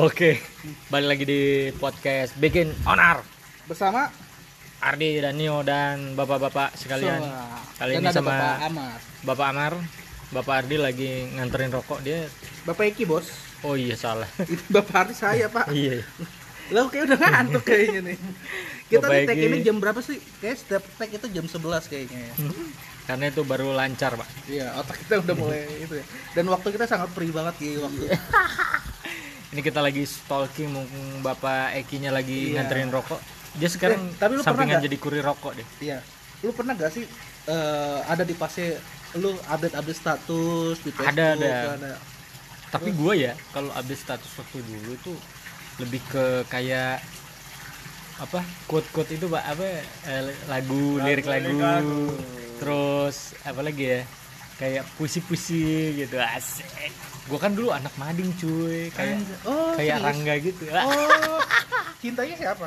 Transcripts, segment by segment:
Oke, balik lagi di podcast Bikin Onar. bersama Ardi dan Nio dan bapak-bapak sekalian. Semua. Kali Dan ini ada sama Bapak Amar. Bapak Amar. Bapak Ardi lagi nganterin rokok dia. Bapak Eki bos. Oh iya salah. Itu Bapak Ardi saya pak. iya. Lo kayak udah ngantuk kayaknya nih. Kita Bapak di tag Eki. ini jam berapa sih? Kayak setiap tag itu jam 11 kayaknya ya. Karena itu baru lancar, Pak. Iya, otak kita udah mulai itu ya. Dan waktu kita sangat free banget di waktu. Ini kita lagi stalking mumpung Bapak Ekinya lagi Iya. nganterin rokok. Dia sekarang Eh, tapi lu pernah sampingan nggak? jadi kurir rokok deh. Iya. Lu pernah gak sih eh, ada di fase lu update-update status di Facebook? Ada, ada. ada. Tapi gue ya kalau update status waktu dulu tuh lebih ke kayak apa quote-quote itu pak apa eh, lagu lirik lagu, terus apa lagi ya kayak puisi-puisi gitu asik gue kan dulu anak mading cuy kayak oh, kayak serius? Rangga gitu Oh, cintanya siapa?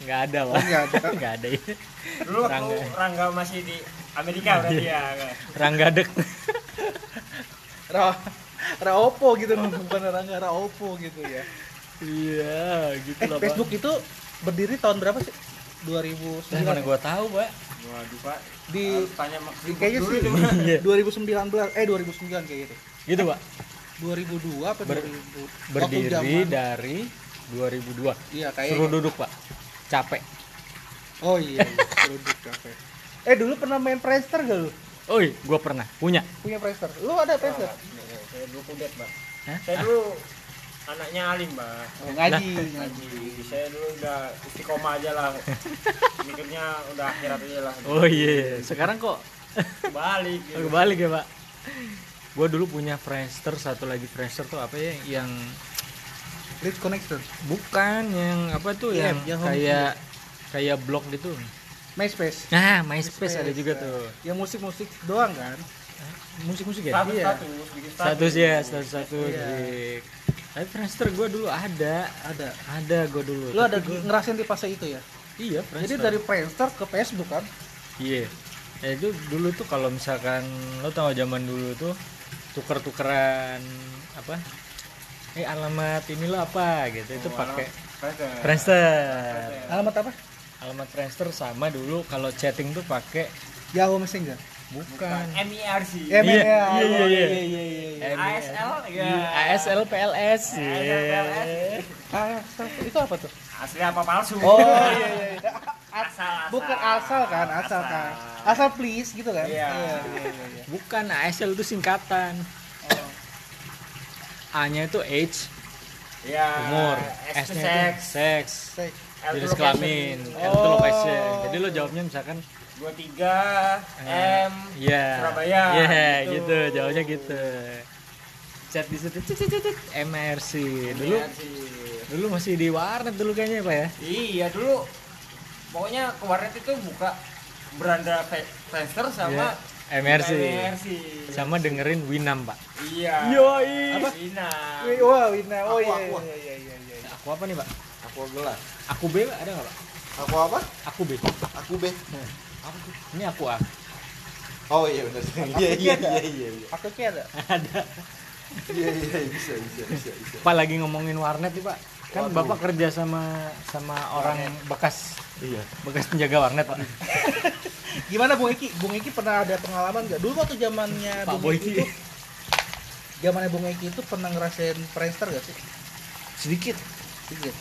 nggak ada Oh, pak nggak ada. nggak ada ya Dulu waktu Rangga. Rangga, masih di Amerika berarti ya. Rangga dek Ra Raopo gitu bukan Rangga Raopo gitu ya. iya gitu Eh, lah. Facebook itu berdiri tahun berapa sih? 2009. Nah, mana gue tahu pak Waduh Pak. Di Harus tanya di kayaknya dulu sih. Iya. 2019 eh 2009 kayak gitu. gitu pak 2002 apa Ber- 2000? Waktu berdiri zaman- dari 2002 Iya kayak suruh duduk pak capek Oh iya, iya. produk kafe. Eh dulu pernah main Friendster gak lu? Oi, gua pernah punya. Punya Friendster. Lu ada Friendster? Saya dulu kudet Pak. Hah? Saya dulu anaknya alim Pak. Oh, ngaji. Ngaji. Saya dulu udah istiqomah aja lah. Mikirnya udah akhirat aja lah. Oh iya, sekarang kok Balik. oh, kebalik ya, Pak. Gua dulu punya Friendster, satu lagi Friendster tuh apa ya yang Rich Connection. bukan yang apa tuh Iya, yang, yang kayak kayak blog gitu. MySpace. Nah, MySpace ada juga tuh. Yang musik-musik doang kan? Musik-musik ya? Status, Iya. status, bikin Status ya, status status. Iya. di- Tapi Friendster gua dulu ada, Ada. ada gua dulu. Lu ada Tapi gua- ngerasain di fase itu ya? Iya, Jadi Friendster. dari Friendster ke Facebook kan? Iya. Ya itu dulu tuh kalau misalkan lo tahu zaman dulu tuh tuker-tukeran apa? Eh alamat ini lo apa gitu. Itu Oh, pakai Friendster. Friendster. Alamat apa? Alamat Friendster sama dulu kalau chatting tuh pakai Yahoo Messenger. Bukan. MIRC. Eh, Iya, ya. iya, iya, iya. iya, iya, iya. ASL ya. ASL PLS. ASL PLS. Ah, itu apa tuh? Asli apa palsu? Oh iya iya. iya. Asal, asal. Bukan asal kan, asal kan. Asal please gitu kan? Iya. iya, iya, iya. Bukan ASL itu singkatan. Oh. A-nya itu age, Iya. umur, S S-nya Say. L jenis itu kelamin. L itu Oh. location. Jadi lo jawabnya misalkan 23 M Iya. Surabaya, Iya, gitu. gitu. Jawabnya gitu. Chat di situ cit, cit, cit, MRC. Dulu MIRC. dulu masih di warnet dulu kayaknya, Pak ya. Iya dulu pokoknya ke warnet itu buka beranda Friendster sama Iya, MRC. MRC. Sama dengerin Winam, Pak. Iya. Yoi. Apa? Ina. Wih, Wah, Wina. Oh iya aku. iya iya iya iya. iya. Aku apa nih, Pak? Aku gelas. Aku B ada nggak, Pak? Aku apa? Aku B. Aku B. Apa tuh? Ini aku A. Oh iya benar. Iya iya iya iya. iya. Aku kayak ada. ada. Iya iya bisa bisa bisa bisa. Pak lagi ngomongin warnet nih, Pak. Kan Waduh. Bapak kerja sama sama orang bekas Iya. bekas penjaga warnet, Pak. Gimana Bung Eki? Bung Eki pernah ada pengalaman nggak? Dulu waktu zamannya Pak Bung Eki itu, zamannya Bung Eki itu pernah ngerasain Friendster gak sih? Sedikit. Sedikit.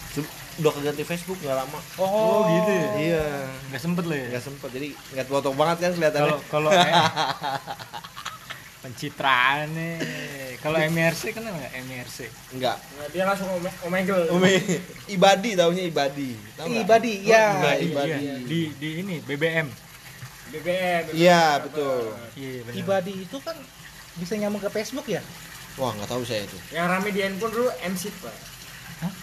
Udah keganti Facebook nggak lama. Oh, gitu ya? Iya. Nggak sempet lo ya? Nggak sempet jadi nggak tua-tua banget kan kelihatannya. Kalau kalau eh, pencitraan nih. Kalau MRC kenal nggak MRC? Enggak. Nah, dia langsung ome omegel. Umi ibadi taunya ibadi. Tahu nggak? Ibadi, ya. Iya, Iya, ibadi. di di ini BBM. BBM. Iya, betul. Iya benar. Ibadi itu kan bisa nyambung ke Facebook ya? Wah nggak tahu saya itu. Yang rame di handphone dulu MSIT, Pak.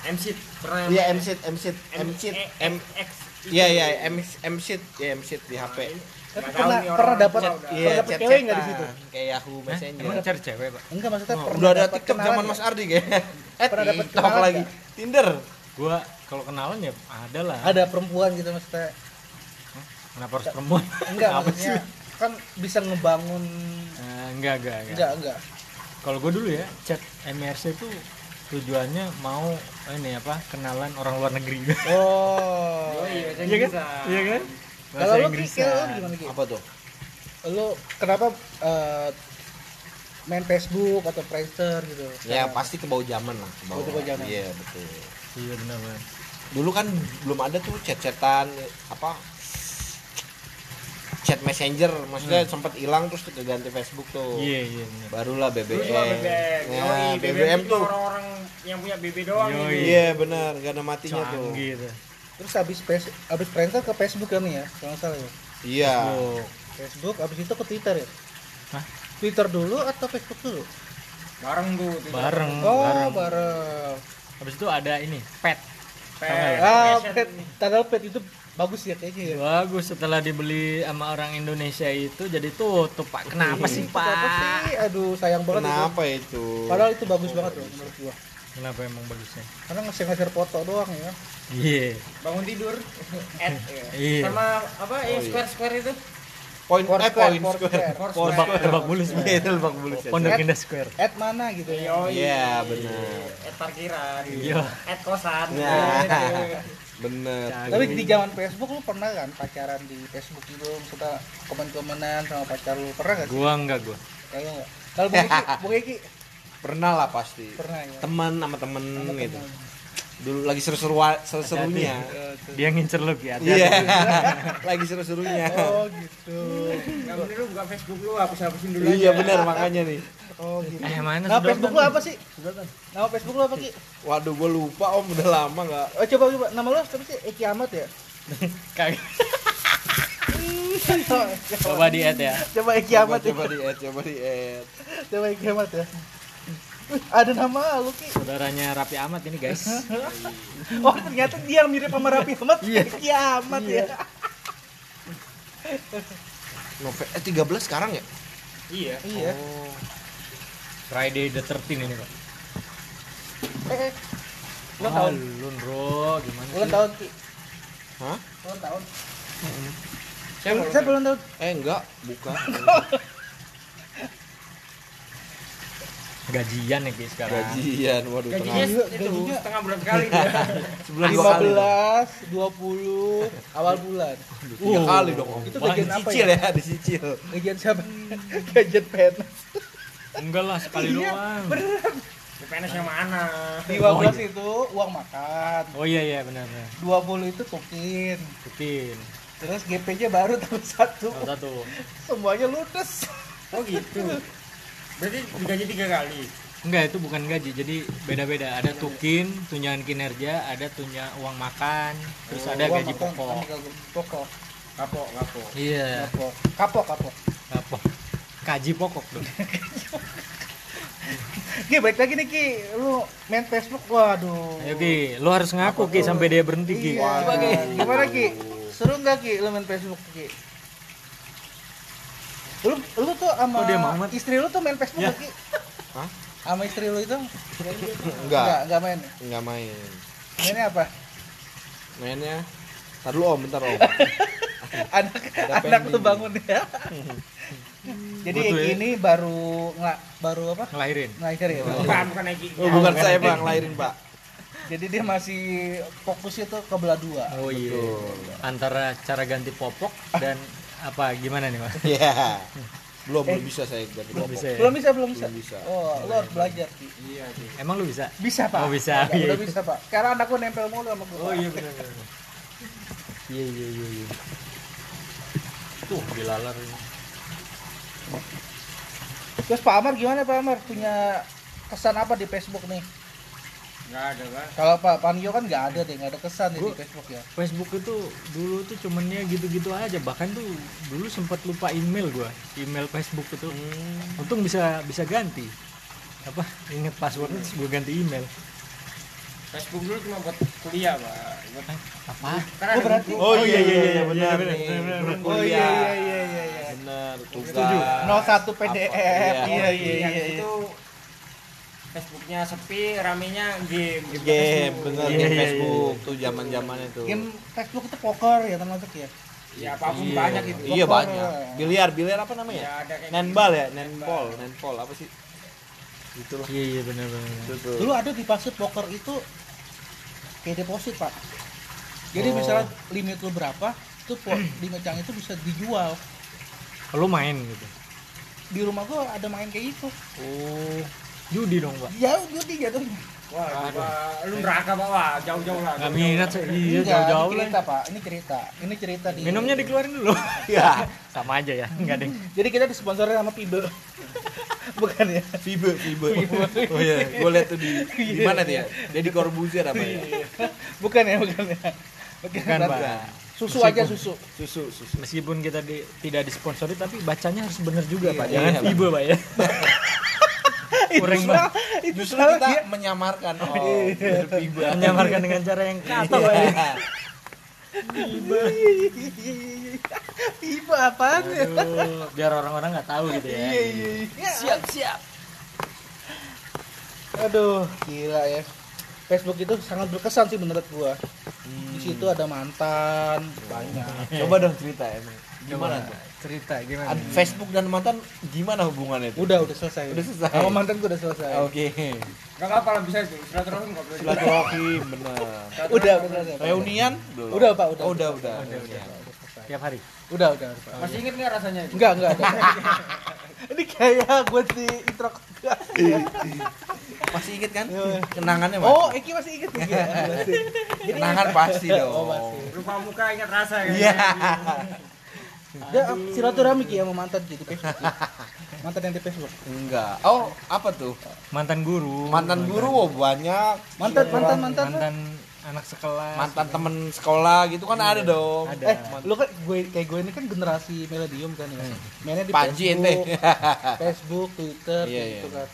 MSIT. Pernah Iya MSit MSit MSit M X. Iya iya M MSit ya MSit di HP. Tapi pernah pernah dapat pernah. Iya dapat chat cewek nggak di situ? Kayak Yahoo? Messenger. Emang cari cewek, Pak? Enggak maksudnya pernah udah ada dapat TikTok zaman? Mas Ardi kayaknya. Eh, Pernah dapat kenalan lagi. Tinder. Gua kalau kenalan ya ada lah. Ada perempuan gitu maksudnya. Kenapa harus perempuan? Enggak maksudnya kan bisa ngebangun Eh, enggak, enggak, enggak. enggak enggak. Kalau gue dulu ya, chat MRC itu tujuannya mau ini apa kenalan orang luar negeri Oh. Oh iya, iya kan iya kan Kalau lu lu gimana Ki? Apa tuh? Lu kenapa eh, main Facebook atau Friendster gitu? Ya pasti ke bawah zaman lah. Ke Oh, bawah zaman. Iya betul. iya benar benar Dulu kan belum ada tuh chat-chatan apa chat messenger maksudnya sempat hilang terus keganti Facebook tuh. iya iya benar Barulah BBM. BBM. Ya, Yoi, BBM itu tuh. orang-orang yang punya BB doang Yoi. gitu. Iya benar, gak ada matinya tuh. canggih tuh Terus habis habis Friendster ke Facebook kan ya, kalau nggak salah ya. Iya. Oh, Facebook habis itu ke Twitter ya. Hah? Twitter dulu atau Facebook dulu? Bareng tuh. tuh. bareng Oh, bareng bareng. habis itu ada ini pet Pet. Ah, pet, tanggal pet itu bagus ya kayaknya ya. bagus setelah dibeli sama orang Indonesia itu jadi tutup pak kenapa sih Kenapa pak sih? Aduh, sayang banget itu. Kenapa itu? Padahal itu bagus banget loh menurut gua. kenapa emang bagusnya Karena nge-share foto doang ya. iya Bangun tidur. At, Iya. Sama apa Oh, yang iya. square square itu? Poin eh Foursquare, poin Foursquare. square. tebak tebak bulus Iya, itu lebak bulus. ya. pondok indah square At mana gitu ya. Iya, benar. At parkiran. Iya. At kosan. Nah. Bener. Tapi di zaman Facebook lu pernah kan pacaran di Facebook gitu, suka komen-komenan sama pacar lu pernah gak sih? gua enggak gua Kayaknya enggak. Kalau Bu Eki, Bu Eki Pernah lah pasti. pernah ya. Teman sama temen Sama gitu. temen. Dulu lagi seru-seru seru-serunya. dia ngincer lu ya Iya. lagi seru-serunya. Oh gitu. Enggak bener lu buka Facebook lu hapus-hapusin dulu Iya aja. benar makanya nih. Oh gitu. eh mana Nah, sudah Facebook lu apa sih? Nama Facebook lu apa Ki? Waduh, gue lupa om udah lama nggak. Oh, coba coba nama lu apa sih? Eki Ahmad ya? kagak coba di add ya Coba Eki Coba, Ahmad ya. coba di add, coba di add. Coba Eki Ahmad ya. Wih, ada nama lu Ki. saudaranya Rapi Ahmad ini guys Oh, ternyata dia yang mirip sama Raffi Ahmad. Eki Ahmad ya. Nove eh 13 sekarang ya? Iya. Iya. Oh. Friday the 13 ini pak Eh, eh. Ulang tahun. Alun bro gimana Ulang tahun Ki. Hah? Ulang tahun. Saya mau Saya belum tahun. Eh enggak, bukan. gajian ya guys sekarang Gajian, waduh gajinya tengah. Itu gajinya- setengah bulan sekali dia. Sebulan dua kali. 15, 20 awal bulan. Tiga kali dong. Itu gajian apa Dicicil ya? ya, disicil. Gajian siapa? Gajian PNS. Enggak lah sekali Iya, doang PNS yang mana? 15 itu uang makan. oh iya iya benar benar 20 itu tukin. Putin Terus GP-nya baru tahun satu. salah satu Semuanya ludes. Oh gitu. Berarti digaji tiga kali. enggak itu bukan gaji jadi beda-beda ada tukin tunjangan kinerja ada tunjangan uang makan terus ada Uang gaji makan, pokok ada gaji pokok. Kapok, kapok. iya Kapok. Kapok, kapok. apa kaji pokok dong Ki, balik lagi nih Ki. Lu main Facebook, waduh. ayo ki lu harus ngaku ki sampai dia berhenti ki Iya. Coba, Ki. Gimana Ki? Seru nggak Ki lu main Facebook Ki? Lu lu tuh sama amat? istri lu tuh main Facebook Ya. Ki? Hah? Sama istri lu itu? Enggak, enggak main. enggak main. Mainnya apa? Mainnya Ntar dulu om, bentar om. anak anak tuh bangun ya. Jadi Betul ya. ini baru nggak baru apa? ngelahirin Ngelahirin ya. Bukan, bukan Eki. Oh, bukan saya bang, lahirin pak. Jadi dia masih fokusnya tuh ke belah dua. oh iya antara cara ganti popok dan apa gimana nih mas Iya. Belum, belum bisa saya ganti belum popok. bisa ya Belum bisa, belum bisa. Belum bisa. Oh, lo harus belajar Ki. Iya, Ki. emang lu bisa Bisa pak. Oh, bisa. Iya. udah bisa pak. Sekarang anak gua nempel mulu sama gua. oh iya benar benar iya iya iya iya tuh dilalar ini Terus Pak Amar gimana Pak Amar? Punya kesan apa di Facebook nih? Enggak ada, Bang. Kalau Pak Panio kan nggak ada deh, nggak ada kesan di Facebook ya. Facebook itu dulu tuh cumannya gitu-gitu aja bahkan tuh dulu sempat lupa email gua email Facebook itu untung bisa bisa ganti apa inget passwordnya terus gua ganti email Facebook dulu cuma buat kuliah, Pak. Buat apa kan ada Oh, berarti-. Oh iya iya iya benar benar, nih. benar, benar. Belum Oh iya iya iya iya. iya. Benar, tugas. Setuju. 01 PDF. Iya iya Yang iya. itu Facebooknya sepi, ramenya game. Game, bener Iya, game iya, Facebook tuh zaman-zamannya tuh. Game Facebook itu poker ya termasuk ya. Ya apa pun Iya. banyak itu. Iya Poker. banyak. Biliar, biliar apa Ya namanya? ada kayak Nenbal ya, nenpol, nenpol apa sih? Gitu loh. iya iya benar benar Itu tuh. Dulu ada di pasir poker itu kayak deposit pak. Jadi Oh. misalnya limit lu berapa, itu po- limit yang itu bisa dijual. lu main gitu Di rumah gua ada main kayak gitu. oh judi dong pak Ya judi jatuhnya. Wah, Wah, lu neraka Pak. Wah, jauh-jauh lah. nggak jauh-jauh minat lah. sih iya Enggak, jauh-jauh ini lah cerita pak. Ini cerita. Ini cerita di. minumnya dikeluarin dulu Ya, sama aja ya nggak deh Jadi kita disponsori sama Pibe. Bukan ya? Fibe, Fibe. Oh iya, gue liat tuh di di mana tuh ya? Dia di Corbuzier apa ya? Bukan ya, bukan ya. Bukan, Bukan, Pak. Susu Meskipun- aja susu. Susu, susu. meskipun kita di- tidak disponsori tapi bacanya harus bener juga Iya, pak iya, jangan Pak. tiba pak ya Kurang Justru salah kita dia. menyamarkan oh, Iya. Menyamarkan dengan cara yang kata pak ya Pibe apaan ya? Biar orang-orang nggak tahu gitu ya Iya, iya, iya. siap siap Aduh, gila ya. Facebook itu sangat berkesan sih menurut gua. Di situ ada mantan banyak. Coba dong cerita emang. Gimana tuh? cerita gimana Ad- Facebook dan mantan gimana hubungannya itu? Udah, udah selesai. Udah selesai. Sama mantan gua udah selesai. Oke. Enggak apa-apa lah bisa itu. Silaturahim enggak boleh. Silaturahim bener. Udah, udah, udah. Reunian? Belum. Udah, Pak, udah. Oh, udah, udah. Udah, udah, udah selesai. tiap hari Udah, udah. Pak. Masih inget nggak rasanya itu? Enggak, enggak. Ini kayak gue di intro Masih inget kan? Iya. Kenangannya masih. Oh, Eki masih inget nih. ya? Kenangan pasti dong. Oh, pasti. Lupa muka ingat rasa kan? Iya. Dia silaturahmi Ki sama mantan di Facebook. Mantan yang di Facebook. Enggak. Oh, apa tuh? mantan guru Mantan guru oh, banyak. Mantan, mantan, mantan. mantan anak sekelas Mantan temen sekolah gitu kan ada dong. ada Eh, lu kan gue kayak gue ini kan generasi milenium kan ya. Mainnya di Panji Facebook, ente. Facebook, Twitter Iya, gitu iya. kan.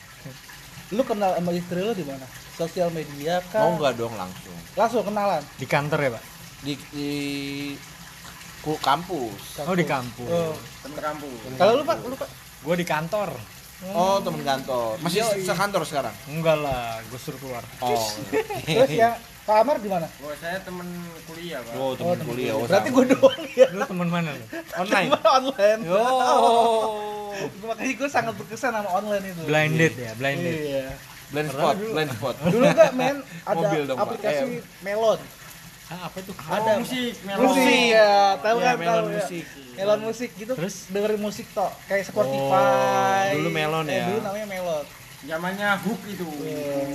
Lu kenal sama istri lu di mana? Sosial media kan? Mau enggak dong langsung. Langsung kenalan. di kantor ya pak Di di ku kampus. oh di kampus Oh. Temen kampus. Kalau lu Pak, lu Pak. gue di kantor Oh, temen kantor. Masih sekantor sekarang? enggak lah gue suruh keluar Oh. Terus ya Pak Amar di mana? Wah, saya temen kuliah, Pak. Oh, temen kuliah. Oh, Berarti gue doang ya. lu teman mana lu online. Cuma online. Oh. Makanya gue sangat berkesan sama online itu. blinded ya blinded Iya. Blind spot, blind spot. Dulu enggak men ada Mobil dong, aplikasi. Melon. Ah, apa itu Ada Oh, musik, melon. Musik ya, tahu Iya, kan melon tahu ya. musik. Melon musik gitu. Terus? dengerin musik toh, kayak Spotify. dulu Melon Eh, ya. Dulu namanya Melon. Zamannya hook itu.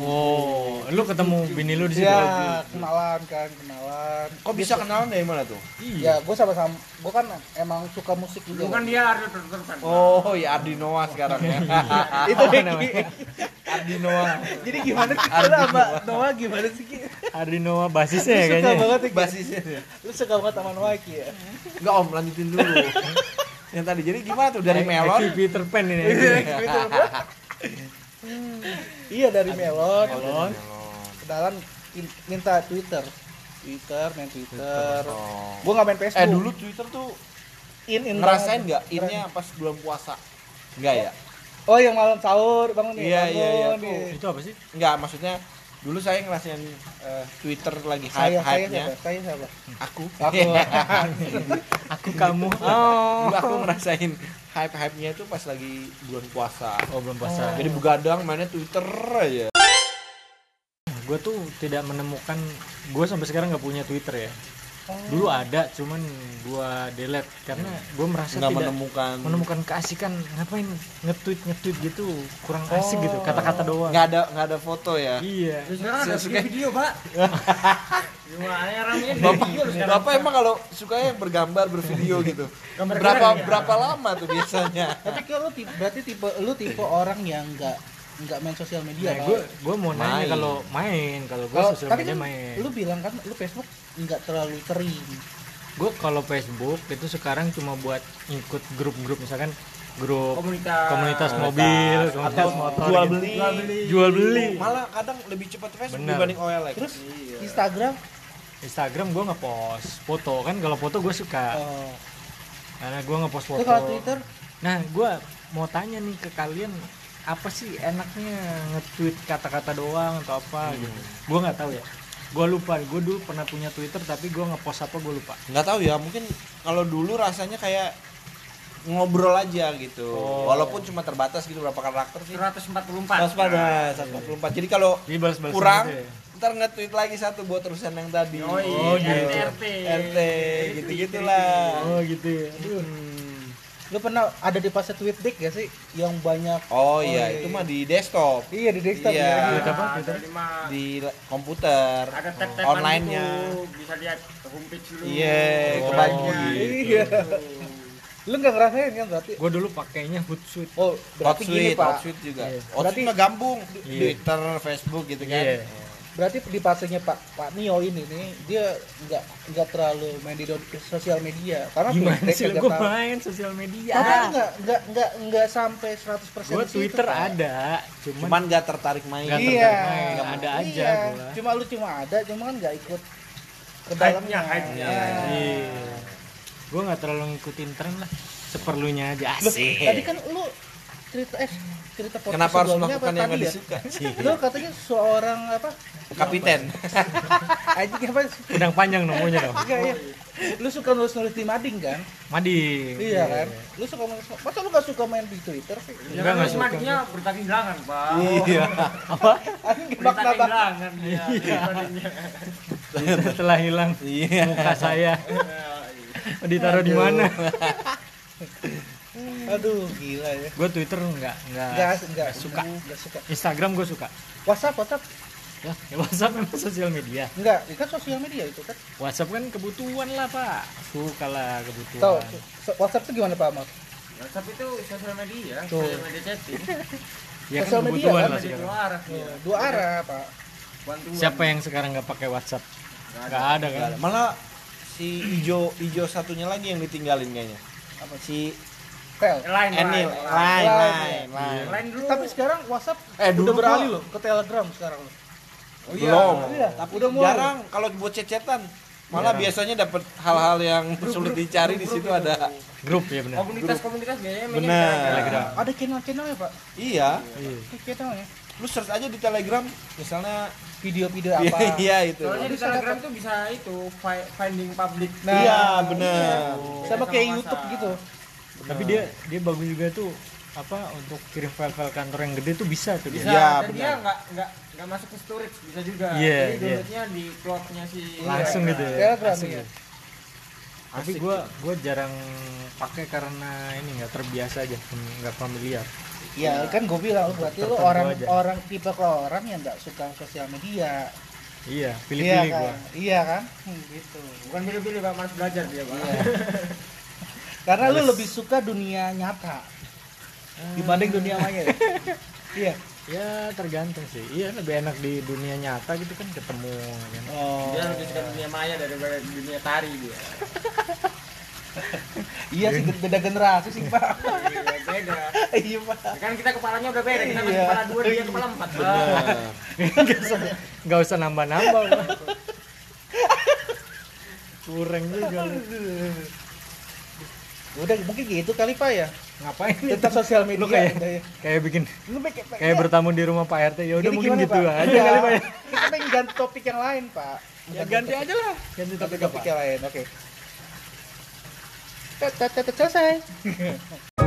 oh lu ketemu bini lu di situ Iya, kenalan kan, kenalan. Kok bisa kenalan dari mana tuh? Ya, gue sama-sama, gue kan emang suka musik juga. Dulu kan dia kan. Oh, ya Ardi Noah sekarang ya. itu Apa Ki. namanya? Ardi Noah. Jadi gimana sih lu sama Noah gimana sih? Ardi Noah basisnya ya suka kayaknya banget ya? Basisnya. Lu suka banget sama Noah Ki ya? Enggak Om, lanjutin dulu. Yang tadi jadi gimana tuh dari melon? Peter Pan ini Iya dari Melon. Melon. Kenalan in- minta Twitter. Twitter, main Twitter. Oh. Gue nggak main Facebook. Eh dulu Twitter tuh in, in ngerasain nggak innya pas bulan puasa? Enggak ya? Oh yang malam sahur bangun nih. Iya, iya, iya. itu apa sih Enggak, maksudnya dulu saya ngerasain eh, Twitter lagi Saya saya hype-hype-nya. siapa? Saya siapa? Aku. Aku. aku kamu Dulu aku ngerasain hype-hype-nya itu pas lagi bulan puasa. oh belum puasa. Jadi begadang mainnya Twitter aja. gue tuh tidak menemukan gue sampai sekarang nggak punya Twitter ya. Dulu ada cuman gue delete karena gue merasa Nggak tidak menemukan. menemukan keasikan. Ngapain nge-tweet nge-tweet gitu? Kurang asik gitu kata-kata doang. Nggak ada nggak ada foto ya. iya. Terus sekarang ada Suka- video, Pak. Ya Bapak. Bapak emang kalau suka yang bergambar bervideo gitu. Gambar berapa ya? berapa lama tuh biasanya? Tapi kalau tipe, berarti tipe lu tipe orang yang nggak nggak main sosial media nah, gue gue mau nanya kalau main kalau gue sosial media kan main lu bilang kan lu Facebook nggak terlalu sering. gue kalau Facebook itu sekarang cuma buat ikut grup-grup misalkan grup Komunitas. komunitas mobil komunitas motor jual gitu. beli. Jual beli. jual beli Malah kadang lebih cepat Facebook Benar. dibanding OLX. Terus Instagram Instagram gue ngepost foto kan kalau foto gue suka oh. karena gue ngepost foto kalau Twitter nah gue mau tanya nih ke kalian apa sih enaknya nge-tweet kata-kata doang atau apa Hmm. gitu gue nggak tahu ya gue lupa gue dulu pernah punya Twitter tapi gue ngepost apa gue lupa nggak tahu ya mungkin kalau dulu rasanya kayak ngobrol aja gitu. Oh. Walaupun cuma terbatas gitu berapa karakter sih. 144 144. Nah, 144. Jadi kalau kurang gitu ya? Ntar nge-tweet lagi satu buat urusan yang tadi. Oh, iya, Oh, gitu. RT RT gitu-gitulah. Oh gitu ya. Aduh. Hmm. Lu pernah ada di fase tweet dick gak sih? Yang banyak Oh iya, itu mah di desktop, Iya di desktop Iya. ya. Apa? lima di komputer, ada tab taban online-nya. bisa lihat homepage dulu Iya, Oh, kebagi. Iya. Lu nggak ngerasain kan berarti? Gue dulu pakainya Hootsuite. Oh, berarti gini Hotsuite, Pak. Hotsuite juga. Iya. Hotsuite Berarti- mah gambung, Iya. Twitter, Facebook gitu kan. Iya. Berarti di fasenya Pak Pak Nio ini nih dia nggak nggak terlalu main di sosial media karena Gimana sih nggak gue tahu. main sosial media? Tapi nggak nggak nggak nggak sampai 100% Gue di situ, Twitter Pak. ada, cuman, Cuman gak tertarik main. Nggak Iya. tertarik main, ada aja Iya. gua. Cuma lu cuma ada, cuma kan nggak ikut ke dalamnya. hype-nya. Iya. Iya. Gue nggak terlalu ngikutin tren lah, seperlunya aja asik. tadi kan lu cerita eh cerita podcast Kenapa harus melakukan yang gak tadi ya? disuka? Lu katanya seorang apa? Kapiten. Anjing apa? sih? Udang panjang nomornya dong. Enggak ya. Lu suka nulis-nulis di mading kan? Mading. Iya kan? Lu suka nulis Masa lu gak suka main di Twitter sih? ya Enggak, kan nggak suka. semadiknya berita kehilangan pak Iya. Apa? Anjing berita kehilangan dia semadiknya. Setelah hilang Iya. muka saya ditaruh di mana? Aduh, gila ya. Gue Twitter nggak nggak Enggak, enggak suka. Enggak suka. Instagram gue suka. WhatsApp, WhatsApp. Ya, ya WhatsApp memang sosial media. Enggak, itu kan sosial media itu kan. WhatsApp kan kebutuhan lah pak. Suka lah kebutuhan. Tahu so- WhatsApp itu gimana Pak Ahmad? WhatsApp itu sosial media Tuh. sosial media chatting Ya kan sosial media kebutuhan kan, lah media sekarang. dua arah Iya, Dua arah, Pak. bantuan Siapa yang sekarang nggak pakai WhatsApp? Nggak Nggak ada Nggak kan? ada. Malah si ijo ijo satunya lagi yang ditinggalin kayaknya. Apa? Si Lain lain, Lain. lain, lain. lain dulu Tapi sekarang WhatsApp Eh, udah beralih loh ke Telegram sekarang loh. oh iya Belum. Iya, Tapi udah mulai. jarang kalau buat cecetan. Malah biasanya dapat hal-hal yang sulit dicari di situ ada. Grup ya benar. komunitas-komunitas biasanya mainnya Benar. Telegram. Ada channel-channelnya, Pak. Iya. Iya. Ada channelnya. Lu search aja di Telegram misalnya Video-video apa? Iya itu. soalnya di telegram tuh bisa itu fi- finding public Nah, Iya, bener. Sama Sama kayak. YouTube gitu. Tapi dia dia bagus juga tuh apa untuk kirim file-file kantor yang gede tuh bisa tuh bisa dia. Iya, dan benar. dia nggak nggak nggak masuk ke storage bisa juga Iya, jadi iya. downloadnya di cloudnya si Langsung gitu ya. Asik iya. ya. Tapi gue gue jarang pakai karena ini nggak terbiasa aja, nggak familiar. Ya kan gue bilang berarti lu orang aja. orang tipe ke orang yang nggak suka sosial media. Iya, Iya pilih-pilih kan? gue. Iya kan? Hmm, gitu. bukan pilih-pilih pak mas belajar dia pak Iya. Karena lu lebih suka dunia nyata dibanding dunia maya. ya? iya. Ya tergantung sih. Iya lebih enak di dunia nyata gitu kan ketemu kan. Oh. dia lebih suka dunia maya daripada dunia tari dia Iya sih beda generasi sih pak. Iya, beda Iya pak. Ya kan kita kepalanya udah beda kita Iya. kepala dua dia kepala empat Pak. Bener. Nggak usah nggak usah nambah-nambah. Pak. Kurang juga. Udah mungkin gitu kali pak ya. Ngapain Tentang sosial media. Lu kayak ya. kayak bikin Lu kayak, kayak bertamu di rumah Pak RT ya udah mungkin gimana, gitu Pak? aja Iya. kali Pak ya. Kita pengen ganti topik yang lain pak. Ya ganti aja lah. Ganti topik topik apa? yang lain. Oke. Tet, Selesai.